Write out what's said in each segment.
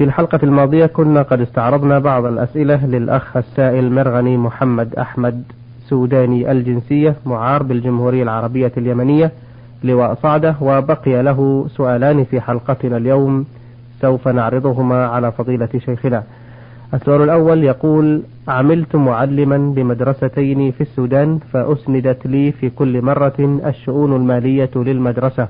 في الحلقة الماضية كنا قد استعرضنا بعض الأسئلة للأخ السائل مرغني محمد أحمد سوداني الجنسية معار بالجمهورية العربية اليمنية لواء صعدة وبقي له سؤالان في حلقتنا اليوم سوف نعرضهما على فضيلة شيخنا. السؤال الأول يقول عملت معلما بمدرستين في السودان فأسندت لي في كل مرة الشؤون المالية للمدرسة.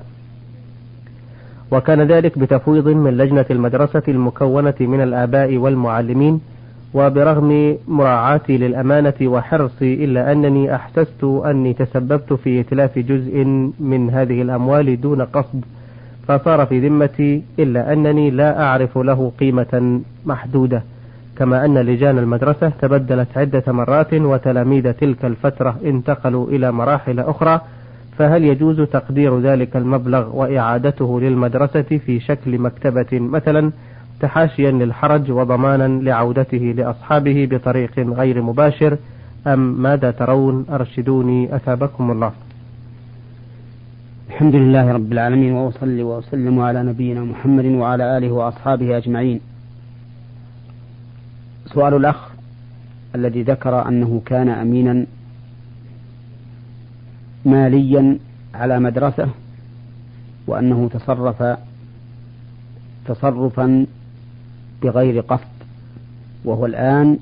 وكان ذلك بتفويض من لجنة المدرسة المكونة من الآباء والمعلمين وبرغم مراعاتي للأمانة وحرصي إلا أنني أحسست أني تسببت في إتلاف جزء من هذه الأموال دون قصد فصار في ذمتي إلا أنني لا أعرف له قيمة محدودة كما أن لجان المدرسة تبدلت عدة مرات وتلاميذ تلك الفترة انتقلوا إلى مراحل أخرى فهل يجوز تقدير ذلك المبلغ وإعادته للمدرسة في شكل مكتبة مثلا تحاشيا للحرج وضمانا لعودته لأصحابه بطريق غير مباشر؟ أم ماذا ترون؟ أرشدوني أثابكم الله. الحمد لله رب العالمين وأصلي وأسلم على نبينا محمد وعلى آله وأصحابه أجمعين. سؤال الأخ الذي ذكر أنه كان أمينا ماليا على مدرسة وأنه تصرف تصرفا بغير قصد وهو الآن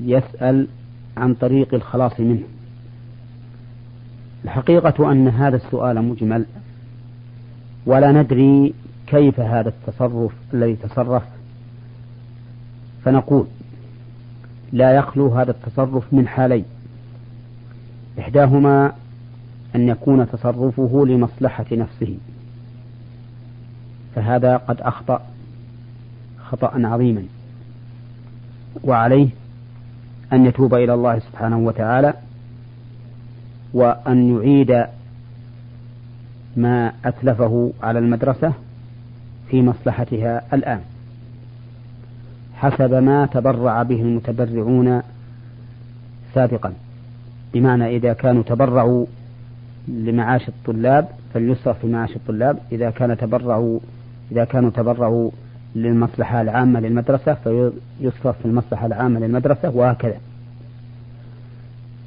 يسأل عن طريق الخلاص منه. الحقيقة أن هذا السؤال مجمل ولا ندري كيف هذا التصرف الذي تصرف. فنقول لا يخلو هذا التصرف من حالين. إحداهما أن يكون تصرفه لمصلحة نفسه فهذا قد أخطأ خطأ عظيما. وعليه أن يتوب إلى الله سبحانه وتعالى وأن يعيد ما أتلفه على المدرسة في مصلحتها الآن حسب ما تبرع به المتبرعون سابقا. بمعنى إذا كانوا تبرعوا لمعاش الطلاب فليصرف في معاش الطلاب. إذا كان تبرعوا إذا كانوا تبرعوا للمصلحة العامة للمدرسة فيصرف في المصلحة العامة للمدرسة وهكذا.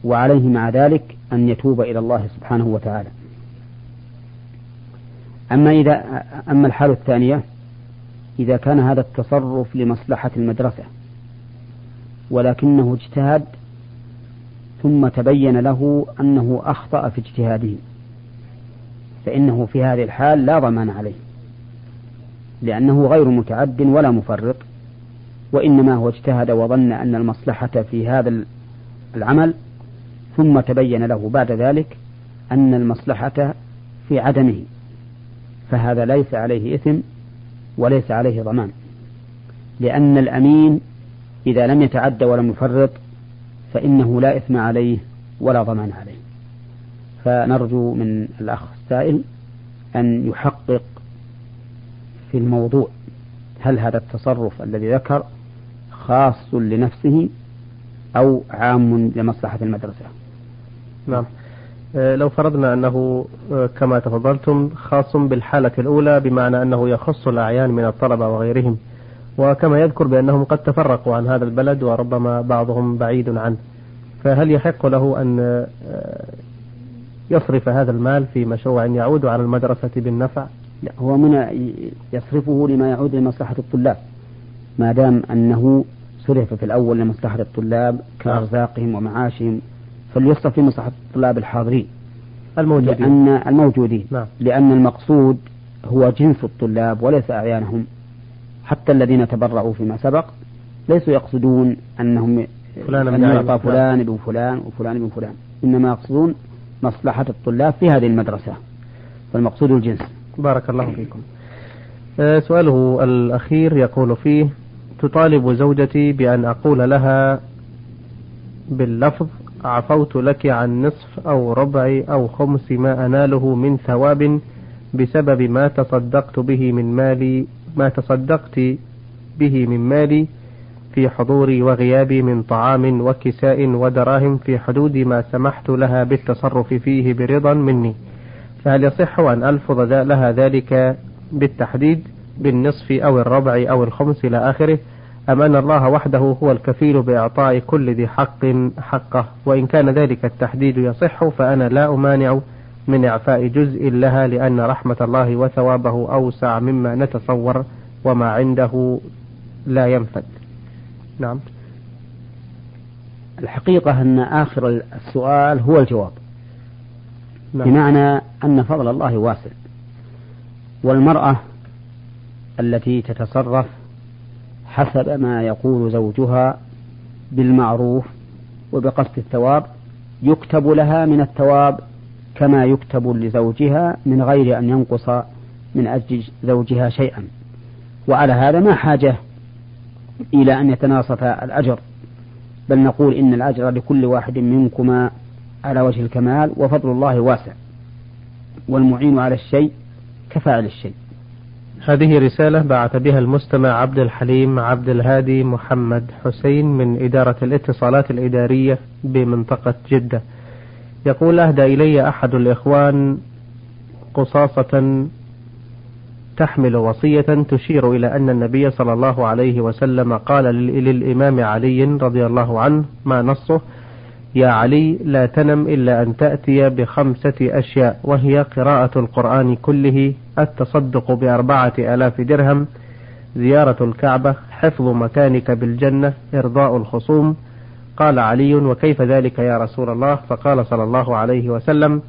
وعليه مع ذلك أن يتوب إلى الله سبحانه وتعالى. أما إذا أما الحالة الثانية إذا كان هذا التصرف لمصلحة المدرسة ولكنه اجتهد ثم تبين له أنه أخطأ في اجتهاده. فإنه في هذه الحال لا ضمان عليه لأنه غير متعد ولا مفرط وإنما هو اجتهد وظن أن المصلحة في هذا العمل. ثم تبين له بعد ذلك أن المصلحة في عدمه فهذا ليس عليه إثم وليس عليه ضمان لأن الأمين إذا لم يتعد ولم يفرط فإنه لا إثم عليه ولا ضمان عليه. فنرجو من الأخ السائل أن يحقق في الموضوع هل هذا التصرف الذي ذكر خاص لنفسه أو عام لمصلحة المدرسة؟ نعم. آه، لو فرضنا أنه آه، كما تفضلتم خاص بالحالة الأولى بمعنى أنه يخص الأعيان من الطلبة وغيرهم وكما يذكر بأنهم قد تفرقوا عن هذا البلد وربما بعضهم بعيد عنه. فهل يحق له أن آه، يصرف هذا المال في مشروع يعود على المدرسة بالنفع؟ لا هو من يصرفه لما يعود لمصلحة الطلاب. ما دام أنه صرف في الأول لمصلحة الطلاب كأرزاقهم ومعاشهم فليصرف لمصلحة الطلاب الحاضرين. الموجودين. لأن الموجودين. نعم. لأن المقصود هو جنس الطلاب وليس أعيانهم. حتى الذين تبرعوا فيما سبق ليسوا يقصدون أنهم فلان أن يعطى فلان ابن فلان وفلان ابن فلان. إنما يقصدون مصلحة الطلاب في هذه المدرسة فالمقصود الجنس. بارك الله فيكم. آه، سؤاله الأخير يقول فيه تطالب زوجتي بأن أقول لها باللفظ عفوت لك عن نصف أو ربع أو خمس ما أناله من ثواب بسبب ما تصدقت به من مالي ما تصدقت به من مالي في حضوري وغيابي من طعام وكساء ودراهم في حدود ما سمحت لها بالتصرف فيه برضا مني. فهل يصح أن ألفظ لها ذلك بالتحديد بالنصف أو الربع أو الخمس إلى آخره؟ أم أن الله وحده هو الكفيل بإعطاء كل ذي حق حقه؟ وإن كان ذلك التحديد يصح فأنا لا أمانع من إعفاء جزء لها لأن رحمة الله وثوابه أوسع مما نتصور وما عنده لا ينفد. نعم. الحقيقة أن آخر السؤال هو الجواب. نعم. بمعنى أن فضل الله واسع. والمرأة التي تتصرف حسب ما يقول زوجها بالمعروف وبقصد الثواب يكتب لها من الثواب كما يكتب لزوجها من غير أن ينقص من أجل زوجها شيئا. وعلى هذا ما حاجة إلى أن يتناصف الأجر. بل نقول إن الأجر لكل واحد منكما على وجه الكمال وفضل الله واسع. والمعين على الشيء كفاعل الشيء. هذه رسالة بعث بها المستمع عبد الحليم عبد الهادي محمد حسين من إدارة الاتصالات الإدارية بمنطقة جدة. يقول أهدى إلي أحد الإخوان قصاصة تحمل وصية تشير إلى أن النبي صلى الله عليه وسلم قال للإمام علي رضي الله عنه ما نصه يا علي لا تنم إلا أن تأتي بخمسة أشياء وهي قراءة القرآن كله التصدق بأربعة آلاف درهم زيارة الكعبة حفظ مكانك بالجنة إرضاء الخصوم قال علي وكيف ذلك يا رسول الله؟ فقال صلى الله عليه وسلم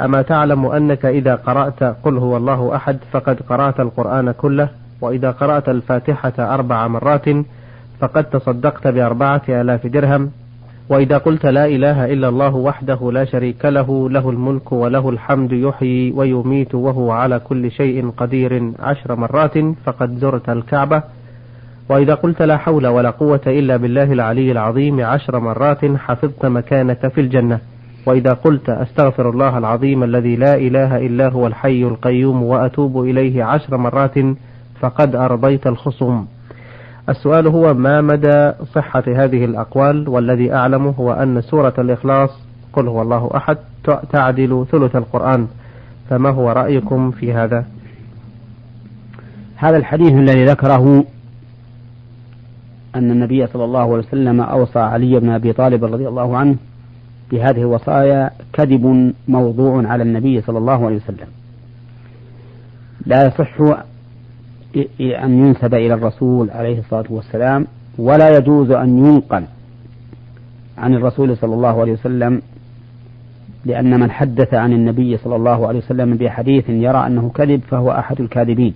أما تعلم أنك إذا قرأت قل هو الله أحد فقد قرأت القرآن كله وإذا قرأت الفاتحة أربع مرات فقد تصدقت بأربعة آلاف درهم وإذا قلت لا إله إلا الله وحده لا شريك له له الملك وله الحمد يحيي ويميت وهو على كل شيء قدير عشر مرات فقد زرت الكعبة وإذا قلت لا حول ولا قوة إلا بالله العلي العظيم عشر مرات حفظت مكانك في الجنة. وإذا قلت أستغفر الله العظيم الذي لا إله إلا هو الحي القيوم وأتوب إليه عشر مرات فقد أرضيت الخصوم. السؤال هو ما مدى صحة هذه الأقوال؟ والذي أعلمه هو أن سورة الإخلاص قل هو الله أحد تعدل ثلث القرآن. فما هو رأيكم في هذا؟ هذا الحديث الذي ذكره أن النبي صلى الله عليه وسلم أوصى علي بن أبي طالب رضي الله عنه بهذه الوصايا كذب موضوع على النبي صلى الله عليه وسلم. لا يصح أن ينسب إلى الرسول عليه الصلاة والسلام ولا يجوز أن ينقل عن الرسول صلى الله عليه وسلم لأن من حدث عن النبي صلى الله عليه وسلم بحديث يرى أنه كذب فهو أحد الكاذبين.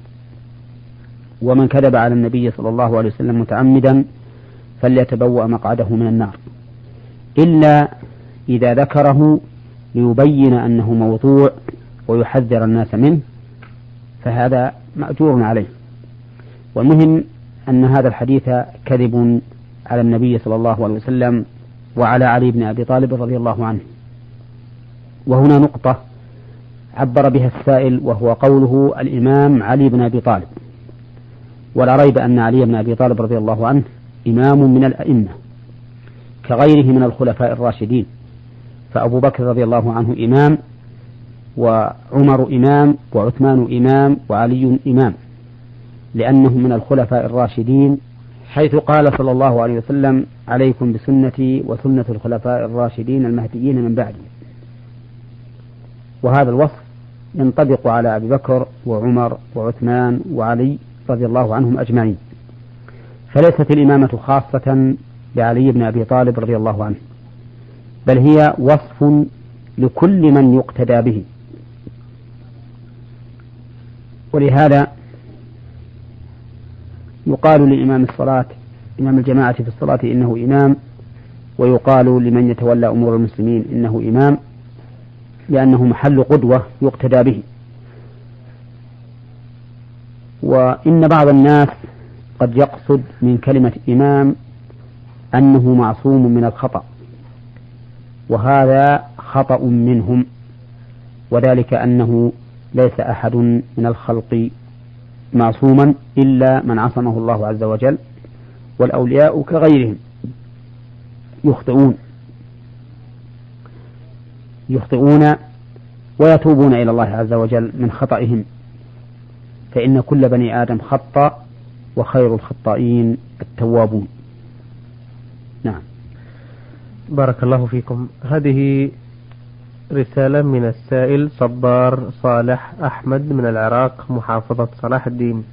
ومن كذب على النبي صلى الله عليه وسلم متعمدا فليتبوأ مقعده من النار. إلا إذا ذكره ليبين أنه موضوع ويحذر الناس منه فهذا مأجور عليه. والمهم أن هذا الحديث كذب على النبي صلى الله عليه وسلم وعلى علي بن أبي طالب رضي الله عنه. وهنا نقطة عبر بها السائل وهو قوله الإمام علي بن أبي طالب. ولا ريب أن علي بن أبي طالب رضي الله عنه إمام من الأئمة كغيره من الخلفاء الراشدين. فأبو بكر رضي الله عنه إمام وعمر إمام وعثمان إمام وعلي إمام لأنهم من الخلفاء الراشدين حيث قال صلى الله عليه وسلم عليكم بسنتي وسنة الخلفاء الراشدين المهديين من بعدي. وهذا الوصف ينطبق على أبي بكر وعمر وعثمان وعلي رضي الله عنهم أجمعين. فليست الإمامة خاصة بعلي بن أبي طالب رضي الله عنه بل هي وصف لكل من يقتدى به. ولهذا يقال لإمام الصلاة إمام الجماعة في الصلاة إنه إمام ويقال لمن يتولى أمور المسلمين إنه إمام لأنه محل قدوة يقتدى به. وإن بعض الناس قد يقصد من كلمة إمام أنه معصوم من الخطأ وهذا خطأ منهم وذلك أنه ليس أحد من الخلق معصوما إلا من عصمه الله عز وجل والأولياء كغيرهم يخطئون يخطئون ويتوبون إلى الله عز وجل من خطئهم. فإن كل بني آدم خطأ وخير الخطائين التوابون. نعم. بارك الله فيكم. هذه رسالة من السائل صبار صالح أحمد من العراق محافظة صلاح الدين.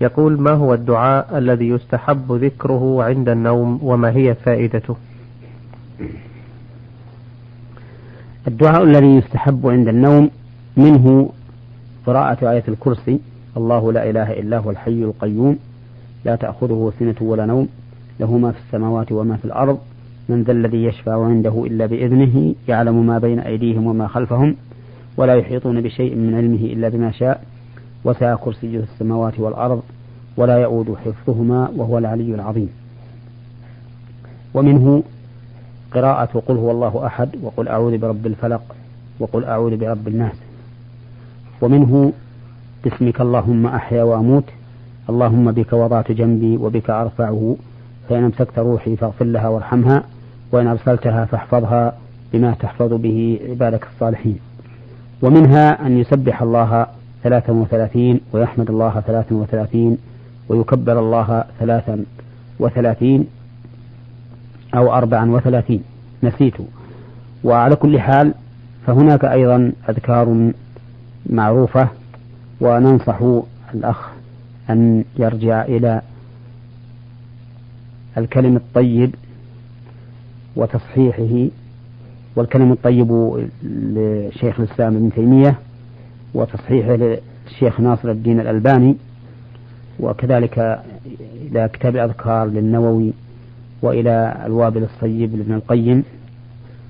يقول ما هو الدعاء الذي يستحب ذكره عند النوم وما هي فائدته? الدعاء الذي يستحب عند النوم منه قراءة آية الكرسي. الله لا إله إلا هو الحي القيوم لا تأخذه سنة ولا نوم له ما في السماوات وما في الأرض من ذا الذي يشفع عنده إلا بإذنه يعلم ما بين أيديهم وما خلفهم ولا يحيطون بشيء من علمه إلا بما شاء وسع كرسيه السماوات والأرض ولا يؤود حفظهما وهو العلي العظيم. ومنه قراءة قل هو الله أحد وقل أعوذ برب الفلق وقل أعوذ برب الناس. ومنه باسمك اللهم أحيا وأموت. اللهم بك وضعت جنبي وبك أرفعه. فإن أمسكت روحي فاغفر لها وارحمها. وإن أرسلتها فاحفظها بما تحفظ به عبادك الصالحين. ومنها أن يسبح الله ثلاثا وثلاثين ويحمد الله ثلاثا وثلاثين ويكبر الله ثلاثا وثلاثين أو أربعا وثلاثين. نسيت. وعلى كل حال فهناك أيضا أذكار معروفة وننصح الأخ أن يرجع إلى الكلم الطيب وتصحيحه والكلم الطيب لشيخ الإسلام ابن تيمية وتصحيحه للشيخ ناصر الدين الألباني وكذلك إلى كتاب الأذكار للنووي وإلى الوابل الصيب لابن القيم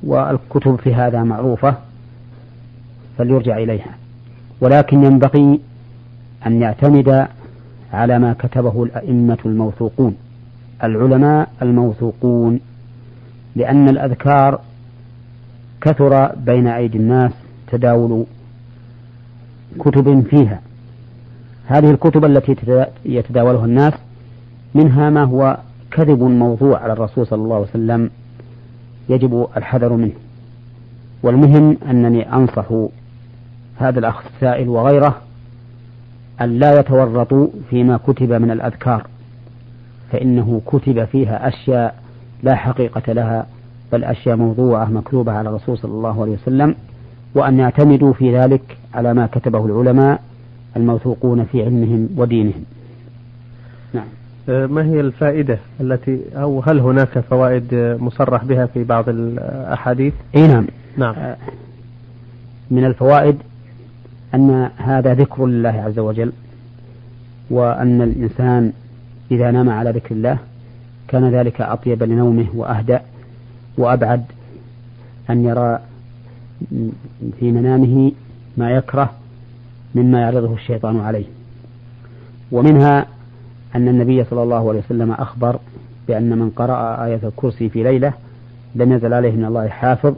والكتب في هذا معروفة فليرجع إليها. ولكن ينبغي أن يعتمد على ما كتبه الأئمة الموثوقون العلماء الموثوقون لأن الأذكار كثر بين أيدي الناس تداول كتب فيها. هذه الكتب التي يتداولها الناس منها ما هو كذب موضوع على الرسول صلى الله عليه وسلم يجب الحذر منه. والمهم أنني أنصح هذا الأخ السائل وغيره أن لا يتورطوا فيما كتب من الأذكار فإنه كتب فيها أشياء لا حقيقة لها بل أشياء موضوعة مكتوبة على الرسول صلى الله عليه وسلم وأن يعتمدوا في ذلك على ما كتبه العلماء الموثوقون في علمهم ودينهم. نعم. أه، ما هي الفائدة التي أو هل هناك فوائد مصرح بها في بعض الأحاديث؟ أي نعم. نعم. أه، من الفوائد أن هذا ذكر لله عز وجل وأن الإنسان إذا نام على ذكر الله كان ذلك أطيب لنومه وأهدأ وأبعد أن يرى في منامه ما يكره مما يعرضه الشيطان عليه. ومنها أن النبي صلى الله عليه وسلم أخبر بأن من قرأ آية الكرسي في ليلة لم يزل عليه من الله حافظ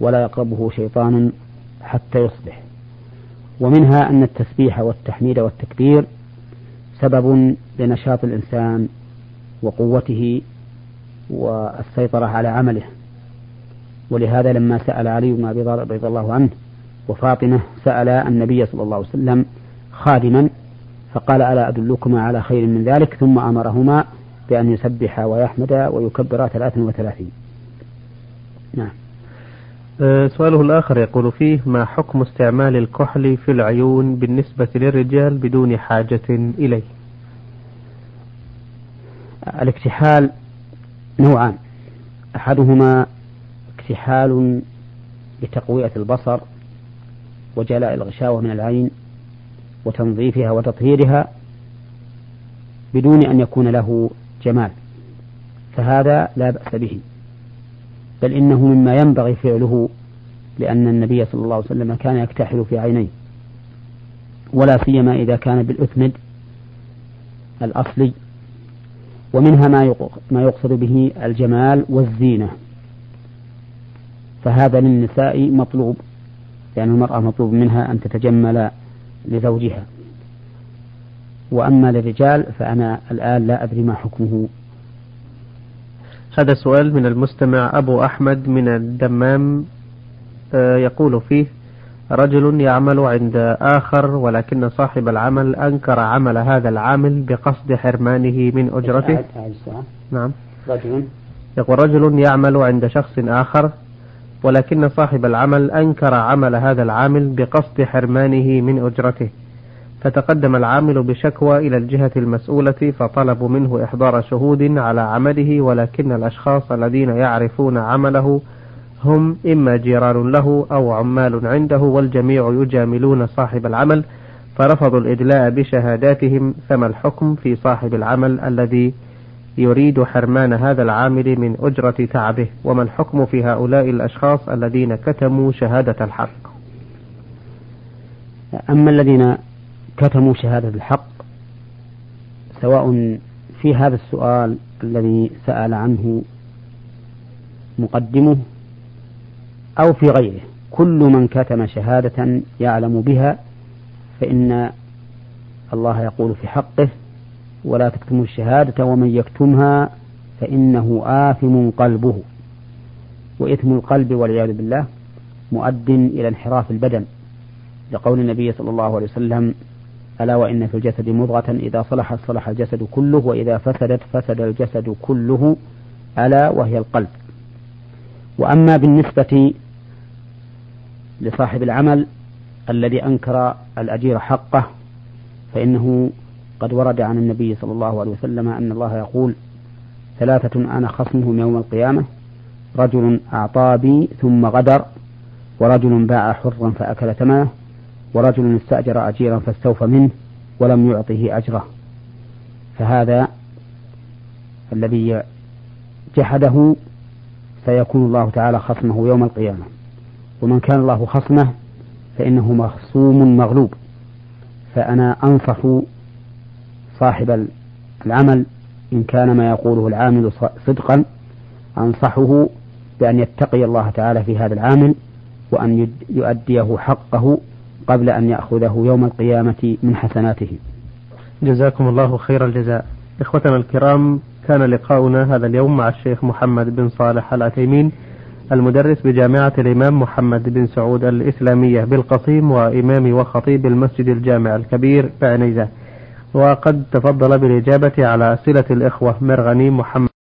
ولا يقربه شيطان حتى يصبح. ومنها أن التسبيح والتحميد والتكبير سبب لنشاط الإنسان وقوته والسيطرة على عمله. ولهذا لما سأل علي بن أبي طالب رضي الله عنه وفاطمة سأل النبي صلى الله عليه وسلم خادما فقال ألا أدلكما على خير من ذلك؟ ثم أمرهما بأن يسبحا ويحمدا ويكبرا ثلاثا وثلاثين. نعم. سؤاله الآخر يقول فيه ما حكم استعمال الكحل في العيون بالنسبة للرجال بدون حاجة إليه؟ الاكتحال نوعان. أحدهما اكتحال لتقوية البصر وجلاء الغشاوة من العين وتنظيفها وتطهيرها بدون أن يكون له جمال فهذا لا بأس به. بل إنه مما ينبغي فعله لأن النبي صلى الله عليه وسلم كان يكتحل في عينيه ولا سيما إذا كان بالأثمد الأصلي ومنها ما ما يقصد به الجمال والزينة. فهذا للنساء مطلوب لأن يعني المرأة مطلوب منها أن تتجمل لزوجها. وأما للرجال فأنا الآن لا أدري ما حكمه. هذا سؤال من المستمع أبو أحمد من الدمام. آه، يقول فيه رجل يعمل عند آخر ولكن صاحب العمل أنكر عمل هذا العامل بقصد حرمانه من أجرته. نعم. رجل. يقول رجل يعمل عند شخص آخر ولكن صاحب العمل أنكر عمل هذا العامل بقصد حرمانه من أجرته. فتقدم العامل بشكوى إلى الجهة المسؤولة فطلبوا منه إحضار شهود على عمله ولكن الأشخاص الذين يعرفون عمله هم إما جيران له أو عمال عنده والجميع يجاملون صاحب العمل فرفضوا الإدلاء بشهاداتهم فما الحكم في صاحب العمل الذي يريد حرمان هذا العامل من أجرة تعبه؟ وما الحكم في هؤلاء الأشخاص الذين كتموا شهادة الحق؟ أما الذين كتموا شهادة الحق سواء في هذا السؤال الذي سأل عنه مقدمه أو في غيره. كل من كتم شهادة يعلم بها فإن الله يقول في حقه ولا تكتموا الشهادة ومن يكتمها فإنه آثم قلبه. وإثم القلب والعياذ بالله مؤد إلى انحراف البدن. لقول النبي صلى الله عليه وسلم ألا وإن في الجسد مضغة إذا صلحت صلح الجسد كله وإذا فسدت فسد الجسد كله ألا وهي القلب. وأما بالنسبة لصاحب العمل الذي أنكر الأجير حقه فإنه قد ورد عن النبي صلى الله عليه وسلم أن الله يقول ثلاثة أنا خصمهم يوم القيامة رجل أعطى بي ثم غدر ورجل باع حرا فأكل ثمنه ورجل استأجر أجيرا فاستوفى منه ولم يعطه أجره. فهذا الذي جحده سيكون الله تعالى خصمه يوم القيامة. ومن كان الله خصمه فإنه مخصوم مغلوب. فأنا أنصف صاحب العمل إن كان ما يقوله العامل صدقا أنصحه بأن يتقي الله تعالى في هذا العامل وأن يؤديه حقه قبل أن يأخذه يوم القيامة من حسناته. جزاكم الله خير الجزاء. إخوتنا الكرام كان لقاؤنا هذا اليوم مع الشيخ محمد بن صالح العثيمين المدرس بجامعة الإمام محمد بن سعود الإسلامية بالقصيم وإمام وخطيب المسجد الجامع الكبير بعنيزة. وقد تفضل بالإجابة على أسئلة الإخوة مرغني محمد